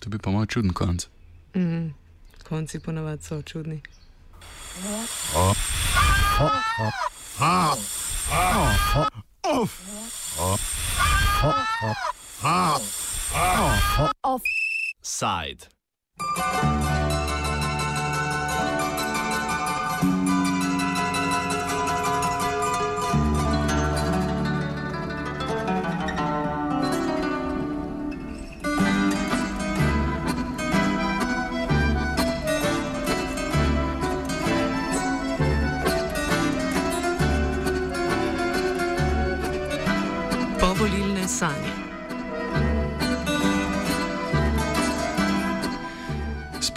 To bi pa moj čuden konc. Mm, konci ponavadi so čudni. Offside.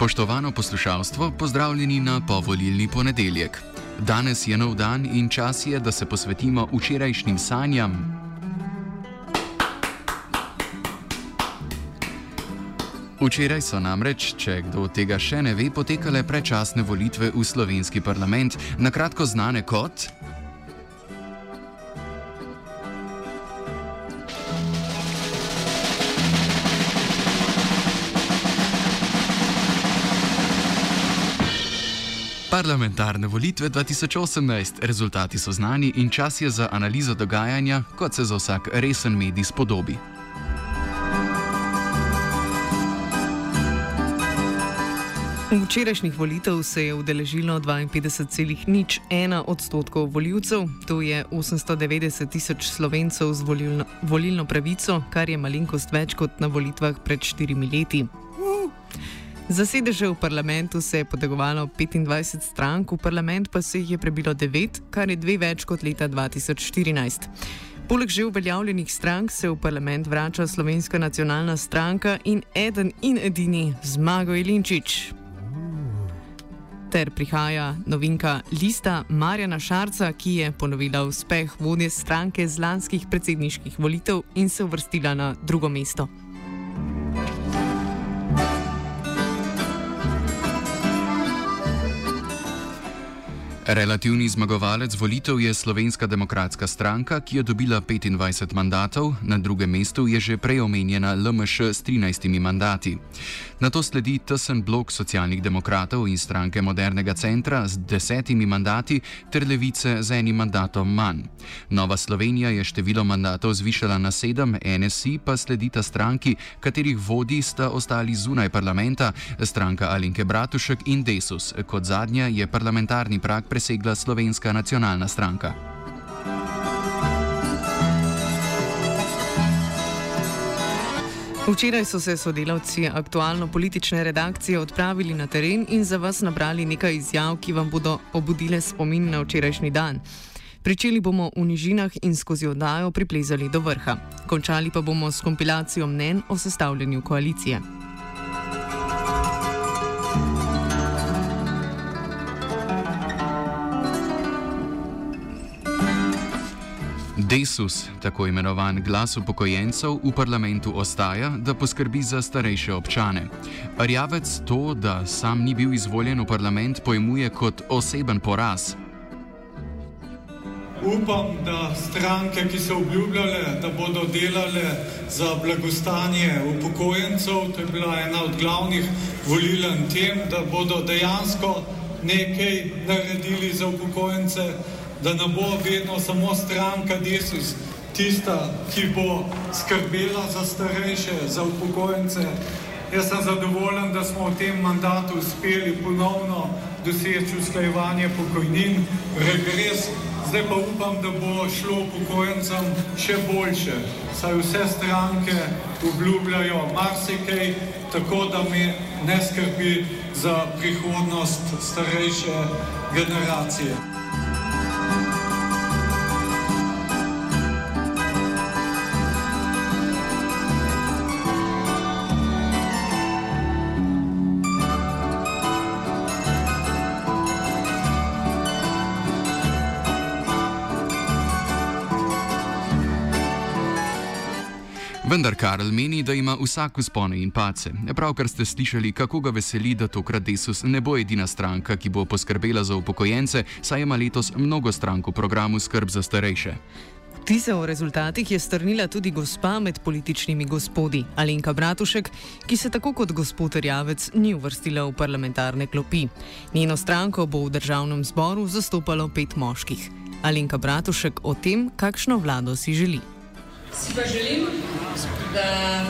Spoštovano poslušalstvo, pozdravljeni na povolilni ponedeljek. Danes je nov dan in čas je, da se posvetimo včerajšnjim sanjam. Včeraj so namreč, če kdo tega še ne ve, potekale predčasne volitve v slovenski parlament, na kratko znane kot Parlamentarne volitve 2018. Rezultati so znani in čas je za analizo dogajanja, kot se za vsak resen medij spodobi. Včerajšnjih volitev se je udeležilo 52,01 odstotkov voljivcev, to je 890 tisoč slovencev z volilno, volilno pravico, kar je malenkost več kot na volitvah pred štirimi leti. Za sedeže v parlamentu se je potegovalo 25 strank, v parlament pa se jih je prebilo 9, kar je dve več kot leta 2014. Poleg že uveljavljenih strank se v parlament vrača Slovenska nacionalna stranka in eden in edini Zmago Ilinčič. Ter prihaja novinka lista Marjana Šarca, ki je ponovila uspeh vodje stranke z lanskih predsedniških volitev in se uvrstila na drugo mesto. Relativni zmagovalec volitev je Slovenska demokratska stranka, ki je dobila 25 mandatov, na drugem mestu je že prej omenjena LMŠ s 13 mandati. Na to sledi tesen blok socialnih demokratov in stranke modernega centra z desetimi mandati ter levice z enim mandatom manj. Nova Slovenija je število mandatov zvišala na sedem, NSI pa sledita stranki, katerih vodi sta ostali zunaj parlamenta, stranka Alinke Bratušek in Desus. Kot zadnja je parlamentarni prak presegla Slovenska nacionalna stranka. Včeraj so se sodelavci aktualno-politične redakcije odpravili na teren in za vas nabrali nekaj izjav, ki vam bodo obudile spomin na včerajšnji dan. Pričeli bomo v nižinah in skozi oddajo priplezali do vrha. Končali pa bomo s kompilacijo mnen o sestavljanju koalicije. Desus, tako imenovan glas upokojencev, v parlamentu ostaja, da poskrbi za starejše občane. Rjavec to, da sam ni bil izvoljen v parlament, pojmuje kot oseben poraz. Upam, da stranke, ki so obljubljale, da bodo delale za blagostanje upokojencev, to je bila ena od glavnih volilen tem, da bodo dejansko nekaj naredili za upokojence, da ne bo vedno samo stranka Desus tista, ki bo skrbela za starejše, za upokojence. Jaz sem zadovoljen, da smo v tem mandatu uspeli ponovno doseči usklajevanje pokojnin, regres. Zdaj pa upam, da bo šlo upokojencem še boljše. Saj vse stranke obljubljajo marsikaj, tako da mi ne skrbi za prihodnost starejše generacije. Vendar Karl meni, da ima vsak uspone in pace. Pravkar ste slišali, kako ga veseli, da tokrat Desus ne bo edina stranka, ki bo poskrbela za upokojence, saj ima letos mnogo strank v programu skrb za starejše. Tise o rezultatih je strnila tudi gospa med političnimi gospodi, Alenka Bratušek, ki se tako kot gospod Rjavec ni uvrstila v parlamentarne klopi. Njeno stranko bo v državnem zboru zastopalo pet moških. Alenka Bratušek o tem, kakšno vlado si želi. Si pa želim, da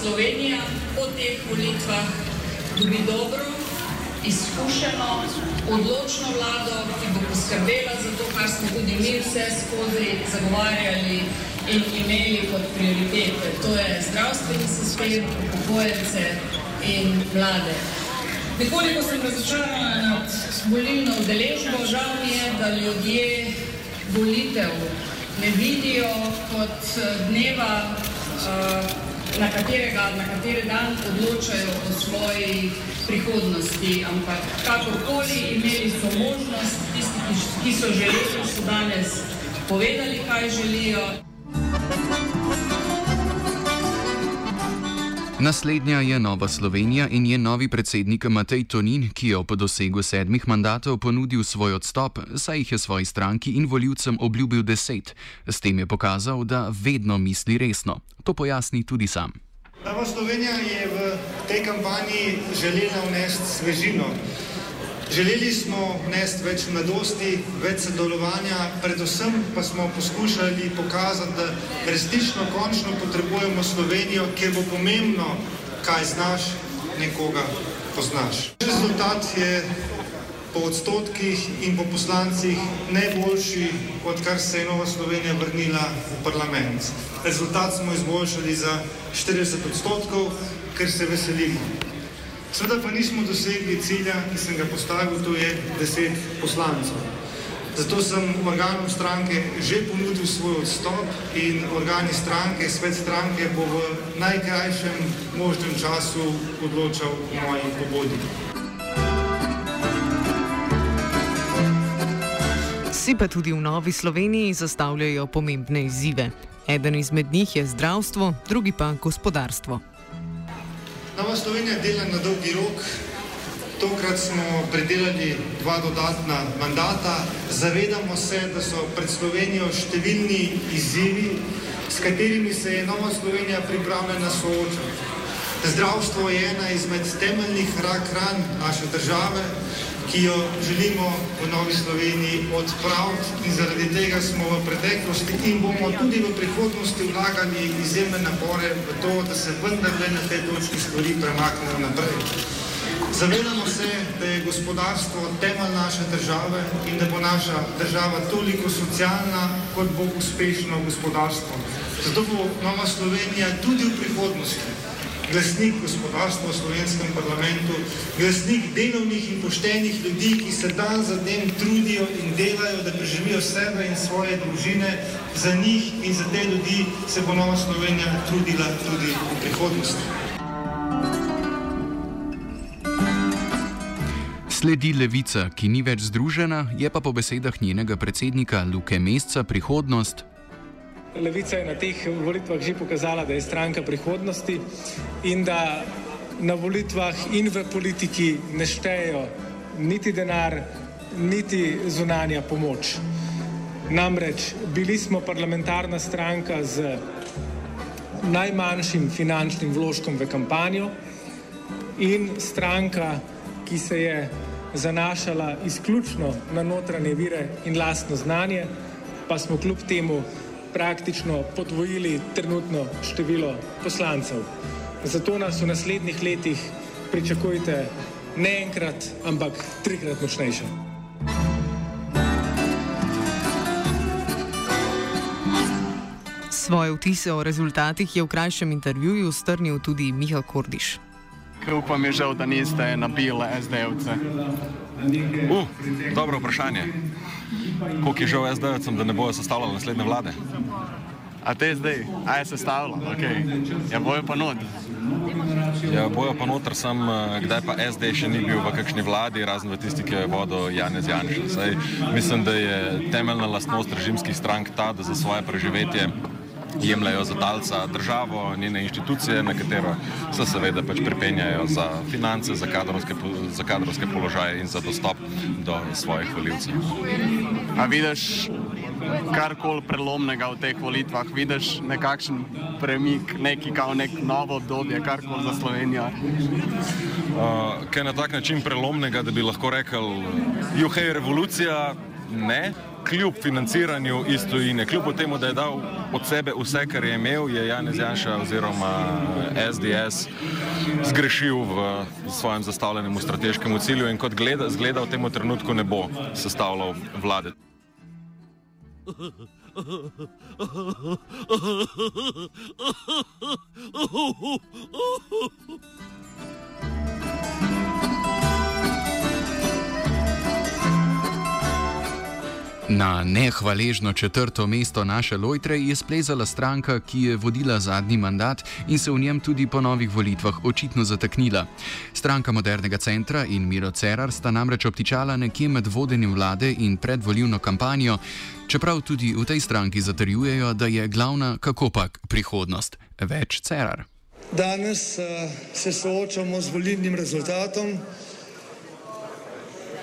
Slovenija po teh volitvah dobi dobro izkušeno, odločno vlado, ki bo poskrbela za to, kar smo tudi mi vse skozi zagovarjali in imeli kot prioritete. To je zdravstveni sistem, upokojence in mlade. Nekoliko sem razočarana nad volilno udeležbo, žal mi je, da ljudje volitev ne vidijo kot dneva. Uh, na, katerega, na kateri dan odločajo o svoji prihodnosti. Ampak kakorkoli imeli so možnost, tisti, ki so želeli, so danes povedali, kaj želijo. Naslednja je Nova Slovenija in je novi predsednik Matej Tonin, ki je po dosegu sedmih mandatov ponudil svoj odstop, saj jih je svoji stranki in voljivcem obljubil deset. S tem je pokazal, da vedno misli resno. To pojasni tudi sam. Nova Slovenija je v tej kampanji želela vnesti svežino. Želeli smo vnesti več mladosti, več sodelovanja, predvsem pa smo poskušali pokazati, da resnično končno potrebujemo Slovenijo, kjer bo pomembno, kaj znaš, nekoga poznaš. Rezultat je po odstotkih in po poslancih najboljši, odkar se je Nova Slovenija vrnila v parlament. Rezultat smo izboljšali za 40 odstotkov, ker se veselimo. Sveda pa nismo dosegli cilja, ki sem ga postavil, to je deset poslancev. Zato sem organom stranke že ponudil svoj odstop in organi stranke, svet stranke bo v najkrajšem možnem času odločal o moji pobodi. Si pa tudi v Novi Sloveniji zastavljajo pomembne izzive. Eden izmed njih je zdravstvo, drugi pa gospodarstvo. Nova Slovenija dela na dolgi rok. Tokrat smo predelali dva dodatna mandata. Zavedamo se, da so pred Slovenijo številni izzivi, s katerimi se je Nova Slovenija pripravljena soočati. Zdravstvo je ena izmed temeljnih rak ran naše države ki jo želimo v Novi Sloveniji odpraviti in zaradi tega smo v preteklosti in bomo tudi v prihodnosti vlagali izjemne napore v to, da se vendarle na tej točki stvari premaknejo naprej. Zavedamo se, da je gospodarstvo temelj naše države in da bo naša država toliko socialna, kot bo uspešno gospodarstvo. Zato bo Nova Slovenija tudi v prihodnosti glasnik gospodarstva v slovenskem parlamentu, glasnik delovnih in poštenih ljudi, ki se dan za dnem trudijo in delajo, da preživijo sebe in svoje družine. Za njih in za te ljudi se bo Nova Slovenija trudila tudi v prihodnosti. Sledi levica, ki ni več združena, je pa po besedah njenega predsednika Luke Mesca prihodnost Levica je na teh volitvah že pokazala, da je stranka prihodnosti in da na volitvah in v politiki ne štejejo niti denar, niti zunanja pomoč. Namreč bili smo parlamentarna stranka z najmanjšim finančnim vložkom v kampanjo in stranka, ki se je zanašala izključno na notranje vire in lastno znanje, pa smo kljub temu praktično podvojili trenutno število poslancev. Zato nas v naslednjih letih pričakujte ne enkrat, ampak trikrat močnejše. Svoje vtise o rezultatih je v krajšem intervjuju strnil tudi Miha Kordiš. Upam, je žal, da niste nabili SD-ovce. Uh, dobro vprašanje. Koliko je žal SD-ovcem, da ne bojo sestavljali naslednje vlade? A te zdaj, a je sestavljalo, okay. ja bojo pa not. Ja, bojo pa noter sem, kdaj pa SD še ni bil v kakšni vladi, razen v tisti, ki je vodil Janez Janša. Saj, mislim, da je temeljna lastnost režimskih strank ta, da za svoje preživetje jemljajo za talca državo, njene inštitucije, na katero se seveda pač pripenjajo za finance, za kadrovske, za kadrovske položaje in za dostop do svojih voljivcev. A vidiš karkoli prelomnega v teh volitvah? Vidiš nekakšen premik, neki kao nek novo obdobje, karkoli za Slovenijo? Uh, kaj na tak način prelomnega, da bi lahko rekel, juhe je revolucija? Ne. Kljub financiranju iz tujine, kljub temu, da je dal od sebe vse, kar je imel, je Janez Janša oziroma SDS zgrešil v svojem zastavljenem strateškem cilju in kot gleda, zgleda v tem trenutku ne bo sestavljal vlade. Na nehvaležno četrto mesto naše Lojtre je splezala stranka, ki je vodila zadnji mandat in se v njem tudi po novih volitvah očitno zataknila. Stranka modernega centra in Miro Cerar sta namreč obtičala nekje med vodenjem vlade in predvoljivno kampanjo, čeprav tudi v tej stranki zatrjujejo, da je glavna kakopak prihodnost. Več Cerar. Danes uh, se soočamo z volilnim rezultatom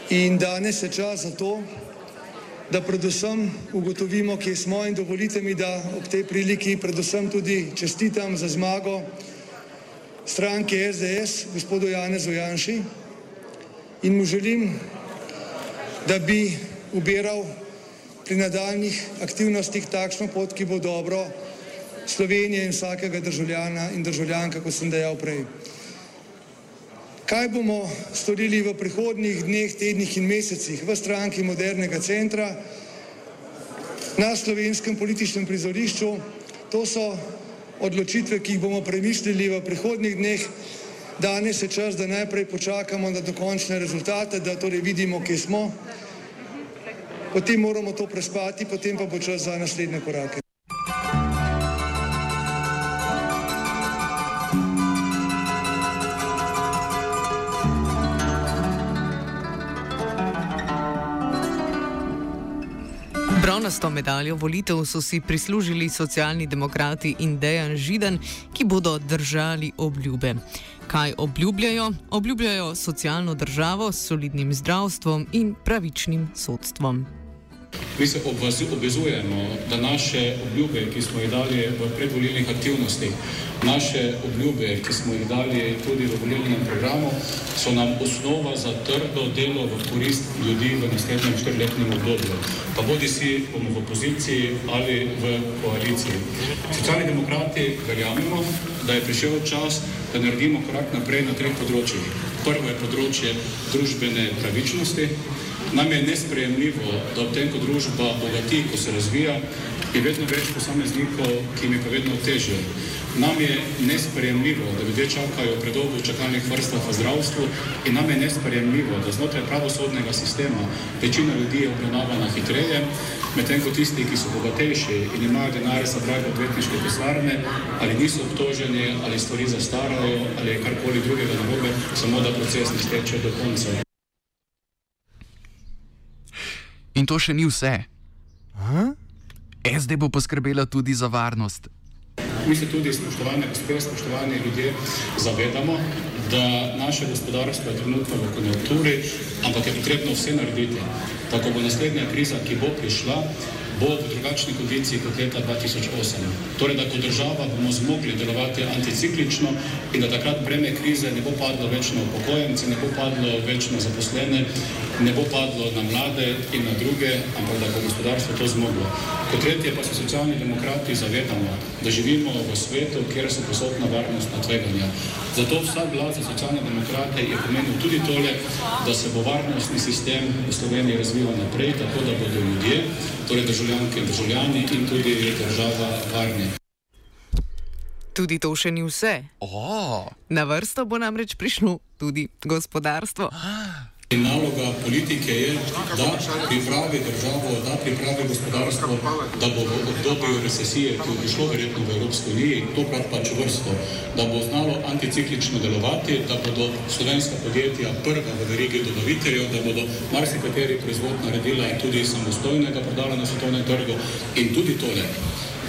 in danes je čas za to, da predvsem ugotovimo, kje smo in dovolite mi, da ob tej priliki predvsem tudi čestitam za zmago stranke SDS, gospodu Janezu Janši in mu želim, da bi ubiral pri nadaljnih aktivnostih takšno pot, ki bo dobro Slovenije in vsakega državljana in državljanka, kot sem dejal prej. Kaj bomo storili v prihodnjih dneh, tednih in mesecih v stranki modernega centra na slovenskem političnem prizorišču? To so odločitve, ki jih bomo premislili v prihodnjih dneh. Danes je čas, da najprej počakamo na dokončne rezultate, da torej vidimo, kje smo. Potem moramo to prespati, potem pa bo čas za naslednje korake. Bronasto medaljo volitev so si prislužili socialni demokrati in Dejan Židan, ki bodo držali obljube. Kaj obljubljajo? Obljubljajo socialno državo s solidnim zdravstvom in pravičnim sodstvom. Mi se obvezujemo, da naše obljube, ki smo jih dali v predvolilnih aktivnostih, naše obljube, ki smo jih dali tudi v volilnem programu, so nam osnova za trdo delo v korist ljudi v naslednjem štiriletnem obdobju. Pa bodi si bomo v opoziciji ali v koaliciji. Socialni demokrati verjamemo, da je prišel čas, da naredimo korak naprej na treh področjih. Prvo je področje družbene pravičnosti. Nam je nesprejemljivo, da ob tem, ko družba bogati, ko se razvija, je vedno več posameznikov, ki mi pa vedno težje. Nam je nesprejemljivo, da ljudje čakajo predolgo v čakalnih vrstah v zdravstvu in nam je nesprejemljivo, da znotraj pravosodnega sistema večina ljudi je obravnavana hitreje, medtem ko tisti, ki so bogatejši in imajo denar za drage odvetniške pisarne, ali niso obtoženi, ali stvari zastarajo, ali karkoli drugega narobe, samo da proces ne steče do konca. In to še ni vse. Aha? SD bo poskrbela tudi za varnost. Mi se tudi, spoštovane gospe, spoštovani ljudje, zavedamo, da naše gospodarstvo je trenutno v konjunkturi, ampak je potrebno vse narediti. Tako bo naslednja kriza, ki bo prišla, bo v drugačni kondiciji kot leta 2008. Torej, da kot država bomo zmogli delovati anticiklično in da takrat breme krize ne bo padlo več na upokojence, ne bo padlo več na zaposlene, ne bo padlo na mlade in na druge, ampak da bo gospodarstvo to zmoglo. Kot tretje pa se socialni demokrati zavedamo, da živimo v svetu, kjer so posodna varnostna tveganja. Zato vsak glas za socialne demokrate je pomenil tudi tole, da se bo varnostni sistem v Sloveniji razvijal naprej, tako da bodo ljudje, torej državljanke in državljani in tudi država varni. Tudi to še ni vse. Oh. Na vrsto bo namreč prišlo tudi gospodarstvo. Ah. In naloga politike je, da pripravi državo, da pripravi gospodarstvo, da bo v obdobju recesije, ki bo prišlo verjetno v Evropski uniji, tokrat pač vrsto, da bo znalo anticiklično delovati, da bodo slovenska podjetja prva v verigi dobaviteljev, da bodo marsikateri proizvod naredila tudi samostojnega prodala na svetovnem trgu in tudi tole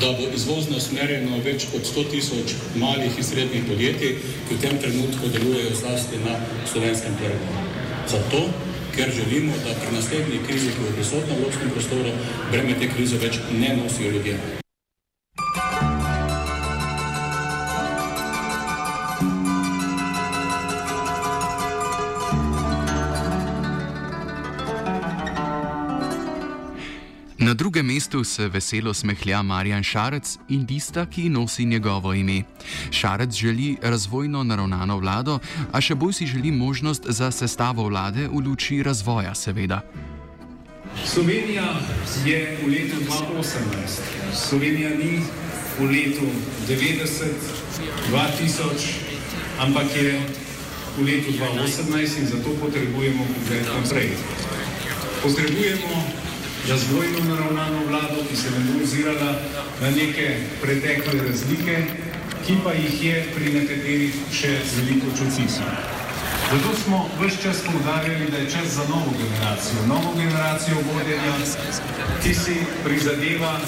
da bo izvozno usmerjeno več kot 100 tisoč malih in srednjih podjetij, ki v tem trenutku delujejo zlasti na slovenskem trgu. Zato ker želimo, da pri naslednji krizi, ki bo prisotna v evropskem prostoru, breme te krize več ne nosijo ljudje. Mestu se veselo smehlja Marjan Šarec in tista, ki nosi njegovo ime. Šarec želi razvojno naravnano vlado, a še bolj si želi možnost za sestavo vlade v luči razvoja, seveda. Slovenija je v letu 2018, Slovenija ni v letu 90, 2000, ampak je v letu 2018 in zato potrebujemo pogled naprej. Potrebujemo razvojno naravnano vlado, ki se ne bo ozirala na neke pretekle razlike, ki pa jih je pri nekaterih še veliko čutiti. Zato smo vse čas poudarjali, da je čas za novo generacijo, novo generacijo vodenja, ki si prizadeva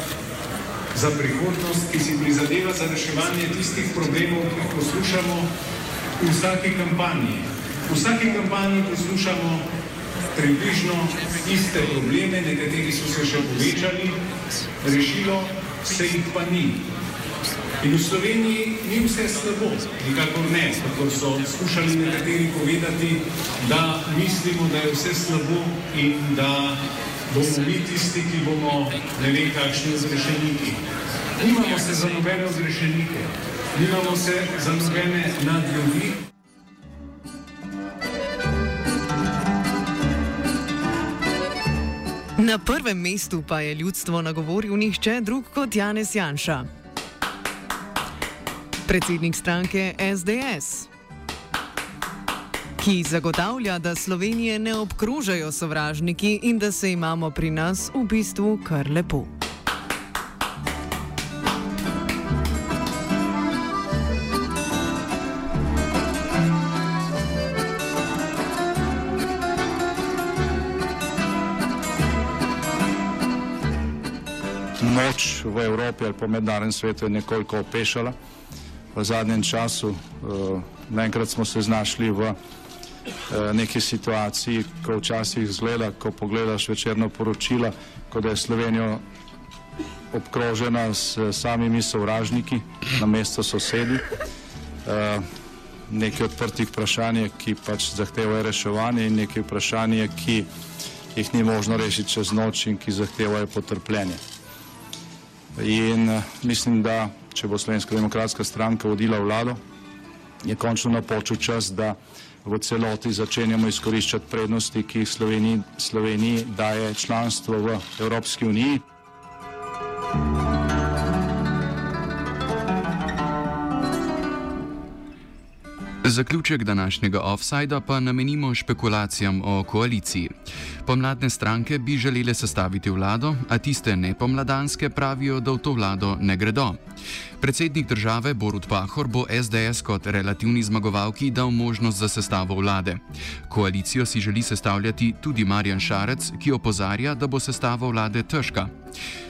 za prihodnost, ki si prizadeva za reševanje tistih problemov, ki jih poslušamo v vsaki kampanji. V vsaki kampanji poslušamo približno iste probleme, nekateri so se še povečali, rešilo se jih pa ni. In v Sloveniji ni vse slabo, nikakor ne, kako so skušali nekateri povedati, da mislimo, da je vse slabo in da bomo mi tisti, ki bomo ne vem kakšni zrešeniki. Nimamo se za nobene zrešenike, nimamo se za nobene nadljudnike. Na prvem mestu pa je ljudstvo nagovoril nihče drug kot Janez Janša. Predsednik stranke SDS, ki zagotavlja, da Slovenije ne obkrožajo sovražniki in da se imamo pri nas v bistvu kar lepo. Moč v Evropi ali po mednarodnem svetu je nekoliko opešala v zadnjem času. Uh, naenkrat smo se znašli v uh, neki situaciji, ko včasih zgleda, ko pogledaš večerno poročilo, kot da je Slovenija obkrožena s samimi sovražniki na mesto sosedi. Uh, nekaj odprtih vprašanj, ki pač zahtevajo reševanje in nekaj vprašanj, ki jih ni možno rešiti čez noč in ki zahtevajo potrpljenje. In uh, mislim, da če bo Slovenska demokratska stranka vodila vlado, je končno napočil čas, da v celoti začenjamo izkoriščati prednosti, ki jih Sloveniji, Sloveniji daje članstvo v Evropski uniji. Zaključek današnjega offsajda pa namenimo špekulacijam o koaliciji. Pomladne stranke bi želele sestaviti vlado, a tiste nepomladanske pravijo, da v to vlado ne gredo. Predsednik države Borut Pahor bo SDS kot relativni zmagovalki dal možnost za sestavo vlade. Koalicijo si želi sestavljati tudi Marjan Šarec, ki opozarja, da bo sestava vlade težka.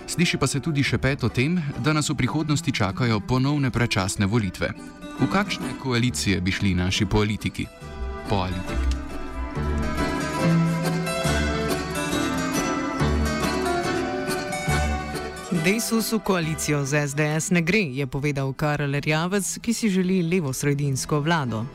Sliši pa se tudi še pet o tem, da nas v prihodnosti čakajo ponovne prečasne volitve. V kakšne koalicije bi šli naši politiki? Politiki. Desus v koalicijo z SDS ne gre, je povedal Karel Rjavec, ki si želi levo-sredinsko vlado.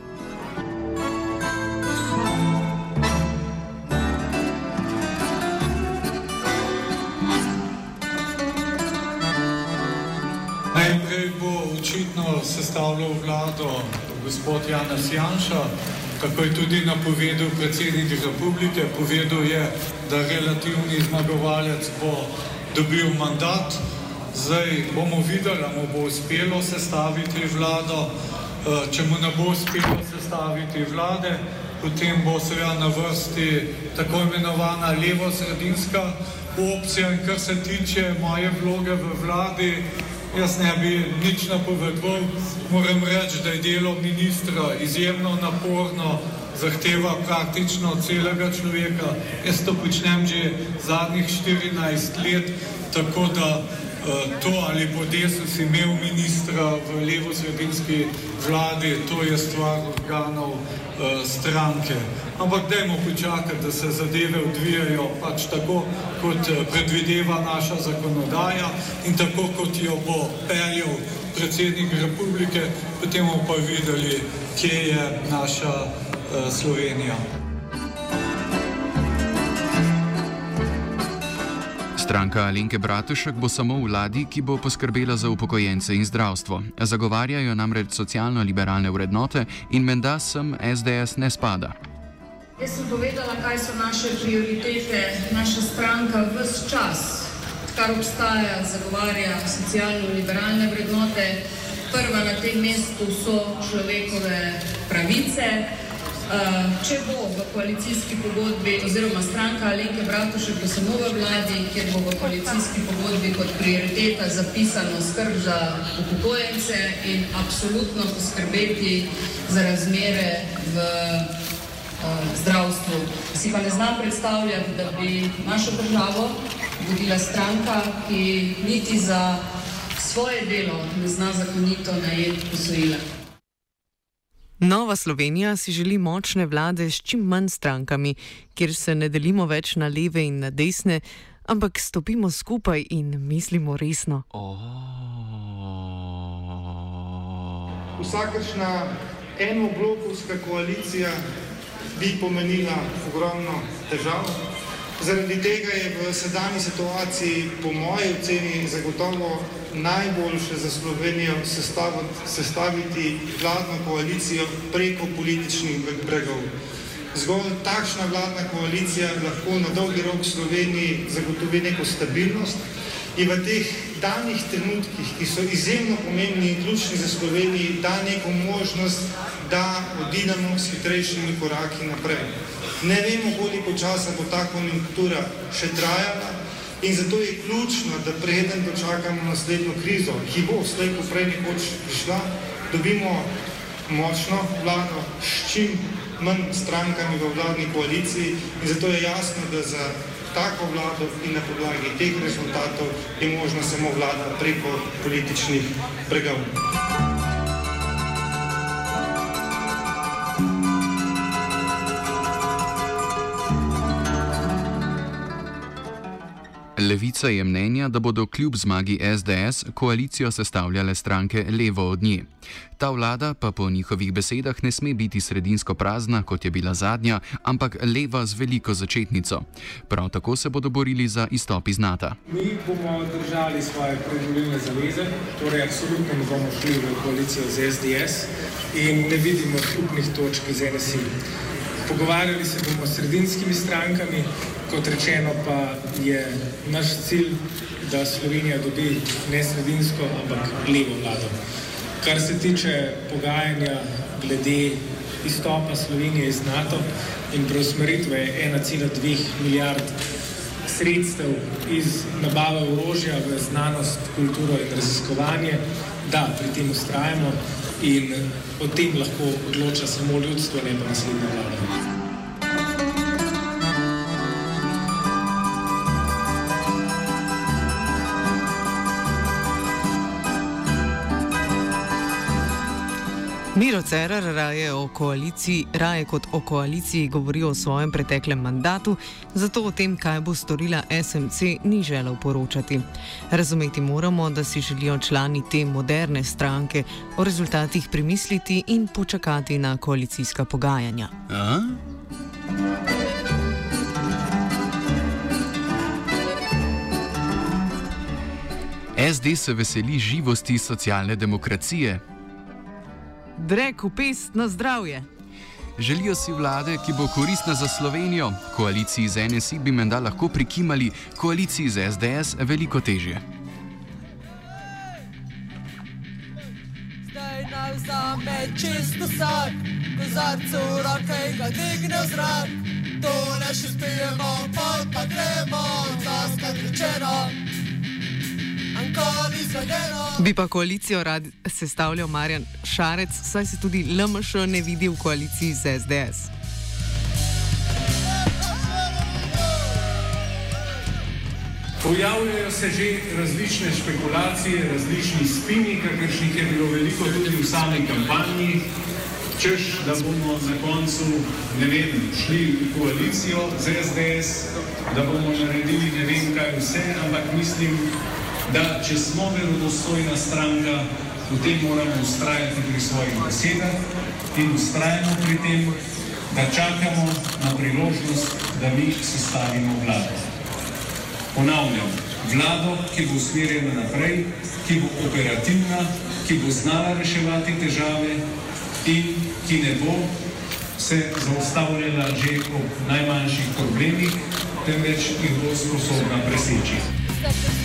Najprej bo očitno sestavljal vlado gospod Janez Janša, kako je tudi napovedal predsednik republike. Povedal je, da relativni zmagovalec bo dobil mandat. Zdaj bomo videli, ali mu bo uspelo sestaviti vlado. Če mu ne bo uspelo sestaviti vlade, potem bo seveda na vrsti tako imenovana levo-sredinska opcija. In kar se tiče moje vloge v vladi, jaz ne bi nič napovedoval. Moram reči, da je delo ministra izjemno naporno, zahteva praktično celega človeka. Jaz to počnem že zadnjih 14 let, tako da to, ali bo desus imel ministra v levo-sredinski vladi, to je stvar organov stranke. Ampak dajmo počakati, da se zadeve odvijajo pač tako, kot predvideva naša zakonodaja in tako, kot jo bo peljal predsednik republike, potem bomo pa videli, kje je naša Slovenija. Stranka Alenke Bratušek bo samo vladi, ki bo poskrbela za upokojence in zdravstvo. Zagovarjajo namreč socialno-liberalne vrednote in menda sem SDS ne spada. Jaz sem povedala, kaj so naše prioritete. Naša stranka vse čas, kar obstaja, zagovarja socialno-liberalne vrednote. Prva na tem mestu so človekove pravice. Eh, če bo v koalicijski pogodbi, oziroma stranka Alenke Bratušek bo samo v vladi, kjer bo v koalicijski pogodbi kot prioriteta zapisano skrb za upokojence in absolutno poskrbeti za razmere v uh, zdravstvu. Si pa ne znam predstavljati, da bi našo državo vodila stranka, ki niti za svoje delo ne zna zakonito najeti posojila. Nova Slovenija si želi močne vlade s čim manj strankami, kjer se ne delimo več na leve in na desne, ampak stopimo skupaj in mislimo resno. Oh. Vsakršna enoblokovska koalicija bi pomenila ogromno težav. Zaradi tega je v sedanji situaciji, po moji oceni, zagotovo najboljše za Slovenijo sestaviti, vladno koalicijo preko političnih bregov. Zgolj takšna vladna koalicija lahko na dolgi rok Sloveniji zagotovi neko stabilnost in v teh danih trenutkih, ki so izjemno pomembni in ključni za Slovenijo, da neko možnost, da odidemo s hitrejšimi koraki naprej. Ne vemo, koliko časa bo ta konjunktura še trajala, In zato je ključno, da preden dočakamo naslednjo krizo, ki bo slej ko prej nekoč prišla, dobimo močno vlado s čim manj strankami v vladni koaliciji in zato je jasno, da za tako vlado in na podlagi teh rezultatov je možno samo vlada preko političnih pregavov. Levica je mnenja, da bodo kljub zmagi SDS koalicijo sestavljale stranke levo od nje. Ta vlada pa po njihovih besedah ne sme biti sredinsko prazna, kot je bila zadnja, ampak leva z veliko začetnico. Prav tako se bodo borili za izstop iz NATO. Mi bomo držali svoje predvoljene zaveze, torej absolutno ne bomo šli v koalicijo z SDS in ne vidimo skupnih točk z NSI. Pogovarjali se bomo s sredinskimi strankami, kot rečeno pa je naš cilj, da Slovenija dobi ne sredinsko, ampak levo vlado. Kar se tiče pogajanja glede izstopa Slovenije iz NATO in preusmeritve 1,2 milijard sredstev iz nabave orožja v znanost, kulturo in raziskovanje, da pri tem ustrajamo in o tem lahko odloča samo ljudstvo, ne pa naslednja vlada. Miro Cerar raje, raje kot o koaliciji govori o svojem preteklem mandatu, zato o tem, kaj bo storila SMC, ni želel poročati. Razumeti moramo, da si želijo člani te moderne stranke o rezultatih premisliti in počakati na koalicijska pogajanja. A? SD se veseli živosti socialne demokracije, drek v pest na zdravje. Želijo si vlade, ki bo koristna za Slovenijo. Koaliciji z NSI bi menda lahko prikimali, koaliciji z SDS veliko težje. Zdaj naj vzame čisto vsak, ko zadcu roke ga digne v zrak. To ne še spijemo, pa gremo, zaskrat rečeno. Bi pa koalicijo rad sestavljal Marjan Šarec, saj se tudi LMŠ ne vidi v koaliciji z SDS. Pojavljajo se že različne špekulacije, različni spini, kakršnih je bilo veliko tudi v sami kampanji, češ, da bomo na koncu, ne vem, šli v koalicijo z SDS, da bomo naredili ne vem kaj vse, ampak mislim, da če smo verodostojna stranka, potem moramo ustrajati pri svojih besedah in ustrajamo pri tem, da čakamo na priložnost, da mi sestavimo vlado. Ponavljam, vlado, ki bo usmerjena naprej, ki bo operativna, ki bo znala reševati težave in ki ne bo se zaustavljala že ob najmanjših problemih, temveč jih bo sposobna preseči.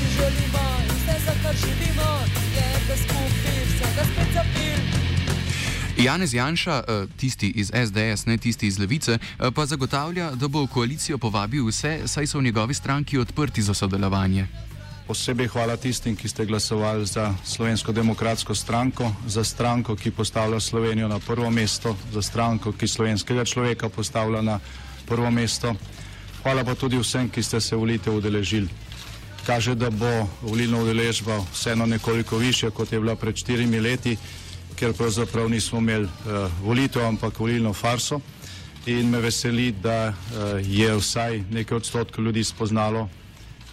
Janez Janša, eh, tisti iz SDS, ne tisti iz Levice, eh, pa zagotavlja, da bo v koalicijo povabil vse, saj so v njegovi stranki odprti za sodelovanje. Posebej hvala tistim, ki ste glasovali za Slovensko demokratsko stranko, za stranko, ki postavlja Slovenijo na prvo mesto, za stranko, ki slovenskega človeka postavlja na prvo mesto. Hvala pa tudi vsem, ki ste se volitev udeležili. Kaže, da bo volilna udeležba vseeno nekoliko više, kot je bila pred štirimi leti, ker pravzaprav nismo imeli uh, volitev, ampak volilno farso. In me veseli, da uh, je vsaj nekaj odstotkov ljudi spoznalo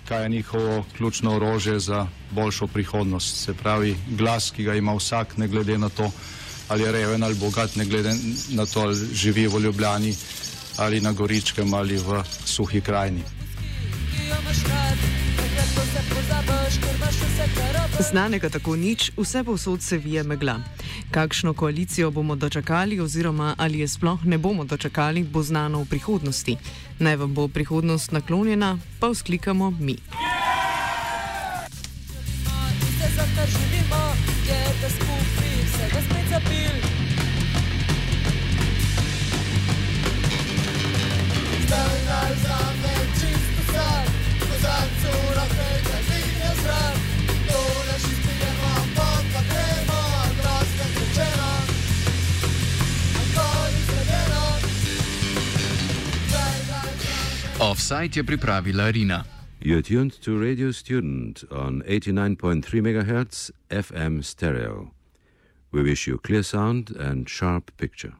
kaj je njihovo ključno orožje za boljšo prihodnost. Se pravi, glas, ki ga ima vsak, ne glede na to, ali je reven ali bogat, ne glede na to, ali živi v Ljubljani ali na Goričkem ali v suhi krajini. Znanega tako nič, vse povsod se vije megla. Kakšno koalicijo bomo dočakali, oziroma ali je sploh ne bomo dočakali, bo znano v prihodnosti. Naj vam bo prihodnost naklonjena, pa vzklikamo mi. Je pripravila Rina. You're tuned to Radio Student on 89.3 MHz FM stereo. We wish you clear sound and sharp picture.